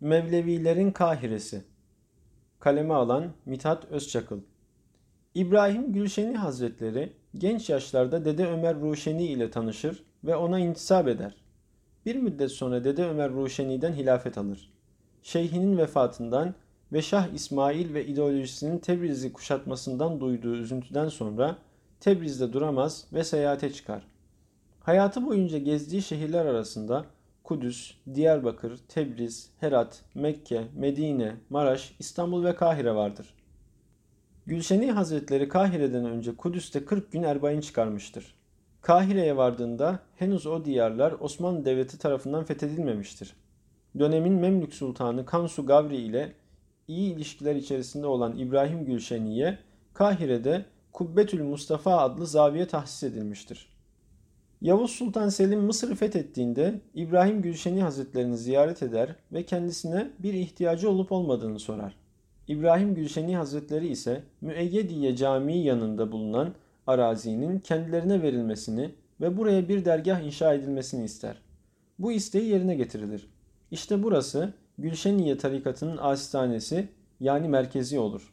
Mevlevilerin Kahiresi Kaleme alan Mithat Özçakıl İbrahim Gülşeni Hazretleri genç yaşlarda Dede Ömer Ruşeni ile tanışır ve ona intisap eder. Bir müddet sonra Dede Ömer Ruşeni'den hilafet alır. Şeyhinin vefatından ve Şah İsmail ve ideolojisinin Tebriz'i kuşatmasından duyduğu üzüntüden sonra Tebriz'de duramaz ve seyahate çıkar. Hayatı boyunca gezdiği şehirler arasında Kudüs, Diyarbakır, Tebriz, Herat, Mekke, Medine, Maraş, İstanbul ve Kahire vardır. Gülşeni Hazretleri Kahire'den önce Kudüs'te 40 gün erbain çıkarmıştır. Kahire'ye vardığında henüz o diyarlar Osmanlı Devleti tarafından fethedilmemiştir. Dönemin Memlük Sultanı Kansu Gavri ile iyi ilişkiler içerisinde olan İbrahim Gülşeni'ye Kahire'de Kubbetül Mustafa adlı zaviye tahsis edilmiştir. Yavuz Sultan Selim Mısır'ı fethettiğinde İbrahim Gülşeni Hazretlerini ziyaret eder ve kendisine bir ihtiyacı olup olmadığını sorar. İbrahim Gülşeni Hazretleri ise Müeyyediye Camii yanında bulunan arazinin kendilerine verilmesini ve buraya bir dergah inşa edilmesini ister. Bu isteği yerine getirilir. İşte burası Gülşeniye tarikatının asistanesi yani merkezi olur.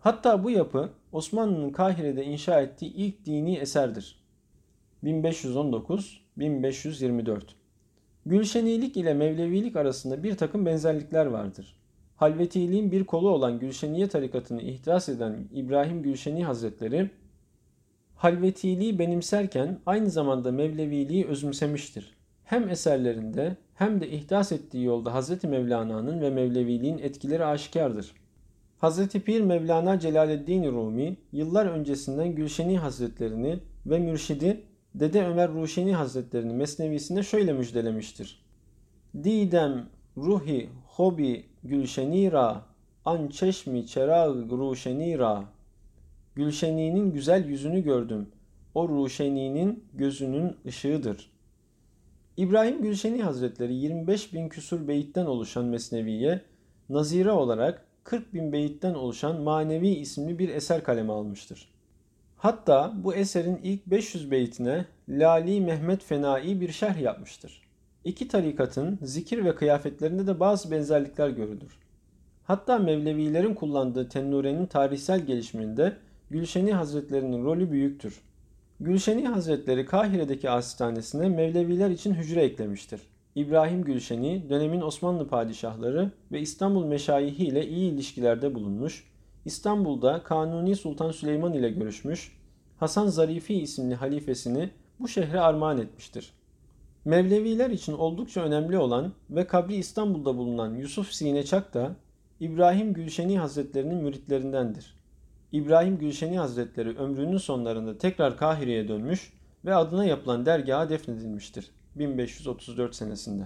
Hatta bu yapı Osmanlı'nın Kahire'de inşa ettiği ilk dini eserdir. 1519-1524 Gülşenilik ile Mevlevilik arasında bir takım benzerlikler vardır. Halvetiliğin bir kolu olan Gülşeniye tarikatını ihdas eden İbrahim Gülşeni Hazretleri, Halvetiliği benimserken aynı zamanda Mevleviliği özümsemiştir. Hem eserlerinde hem de ihdas ettiği yolda Hazreti Mevlana'nın ve Mevleviliğin etkileri aşikardır. Hazreti Pir Mevlana Celaleddin Rumi yıllar öncesinden Gülşeni Hazretlerini ve mürşidi Dede Ömer Ruşeni Hazretlerini mesnevisinde şöyle müjdelemiştir. Didem ruhi hobi gülşenira an çeşmi çerag ruşenira Gülşeni'nin güzel yüzünü gördüm. O Ruşeni'nin gözünün ışığıdır. İbrahim Gülşeni Hazretleri 25 bin küsur beyitten oluşan mesneviye nazire olarak 40 bin beyitten oluşan Manevi isimli bir eser kaleme almıştır. Hatta bu eserin ilk 500 beytine Lali Mehmet Fenai bir şerh yapmıştır. İki tarikatın zikir ve kıyafetlerinde de bazı benzerlikler görülür. Hatta Mevlevilerin kullandığı tennurenin tarihsel gelişiminde Gülşeni Hazretlerinin rolü büyüktür. Gülşeni Hazretleri Kahire'deki asistanesine Mevleviler için hücre eklemiştir. İbrahim Gülşeni dönemin Osmanlı padişahları ve İstanbul meşayihi ile iyi ilişkilerde bulunmuş, İstanbul'da Kanuni Sultan Süleyman ile görüşmüş, Hasan Zarifi isimli halifesini bu şehre armağan etmiştir. Mevleviler için oldukça önemli olan ve kabri İstanbul'da bulunan Yusuf Sineçak da İbrahim Gülşeni Hazretlerinin müritlerindendir. İbrahim Gülşeni Hazretleri ömrünün sonlarında tekrar Kahire'ye dönmüş ve adına yapılan dergaha defnedilmiştir 1534 senesinde.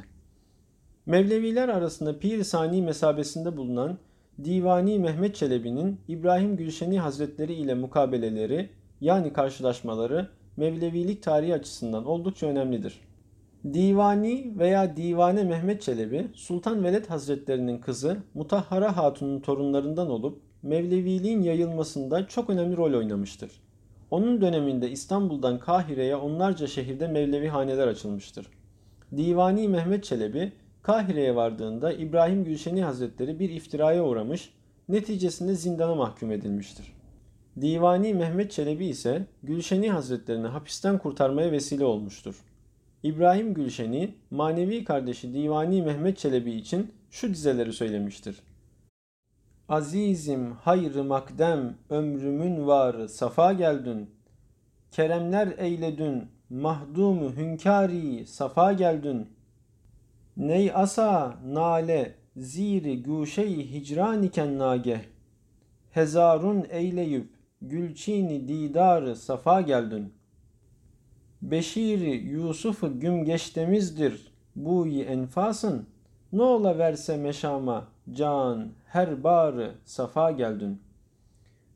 Mevleviler arasında Pir Sani mesabesinde bulunan Divani Mehmet Çelebi'nin İbrahim Gülşeni Hazretleri ile mukabeleleri yani karşılaşmaları Mevlevilik tarihi açısından oldukça önemlidir. Divani veya Divane Mehmet Çelebi, Sultan Veled Hazretlerinin kızı Mutahhara Hatun'un torunlarından olup Mevleviliğin yayılmasında çok önemli rol oynamıştır. Onun döneminde İstanbul'dan Kahire'ye onlarca şehirde Mevlevi haneler açılmıştır. Divani Mehmet Çelebi, Kahire'ye vardığında İbrahim Gülşeni Hazretleri bir iftiraya uğramış, neticesinde zindana mahkum edilmiştir. Divani Mehmet Çelebi ise Gülşeni Hazretlerini hapisten kurtarmaya vesile olmuştur. İbrahim Gülşeni manevi kardeşi Divani Mehmet Çelebi için şu dizeleri söylemiştir. Azizim hayrı makdem ömrümün var safa geldün. Keremler eyledün mahdumu hünkari safa geldün. Ney asa nale ziri guşey hicran iken nageh. Hezarun eyleyüp gülçini didarı safa geldün. Beşiri Yusuf'u güm geçtemizdir buyi enfasın. Ne ola verse meşama can her barı safa geldün.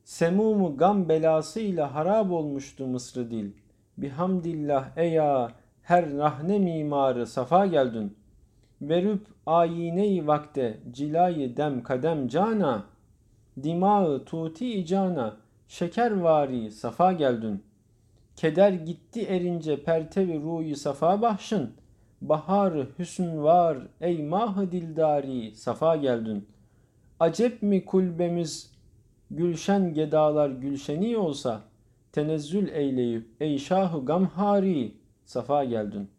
Semumu gam belasıyla harap olmuştu Mısır dil. Bihamdillah eya her rahne mimarı safa geldün. Verüp ayine vakte cilayı dem kadem cana. Dimağı tuti icana şekervari safa geldün. Keder gitti erince pertevi ruyu safa bahşın. Bahar hüsn var ey mah dildari safa geldin. Acep mi kulbemiz gülşen gedalar gülşeni olsa tenezzül eyleyip ey şahı gamhari safa geldin.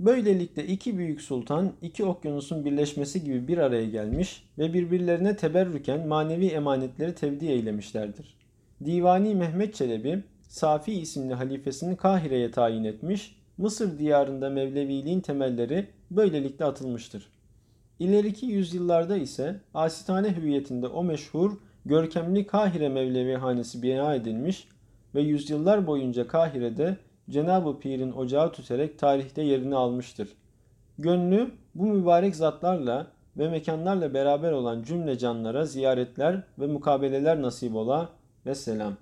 Böylelikle iki büyük sultan iki okyanusun birleşmesi gibi bir araya gelmiş ve birbirlerine teberrüken manevi emanetleri tevdi eylemişlerdir. Divani Mehmet Çelebi Safi isimli halifesini Kahire'ye tayin etmiş, Mısır diyarında Mevleviliğin temelleri böylelikle atılmıştır. İleriki yüzyıllarda ise asitane hüviyetinde o meşhur görkemli Kahire Mevlevi hanesi bina edilmiş ve yüzyıllar boyunca Kahire'de Cenab-ı Pir'in ocağı tüterek tarihte yerini almıştır. Gönlü bu mübarek zatlarla ve mekanlarla beraber olan cümle canlara ziyaretler ve mukabeleler nasip ola ve selam.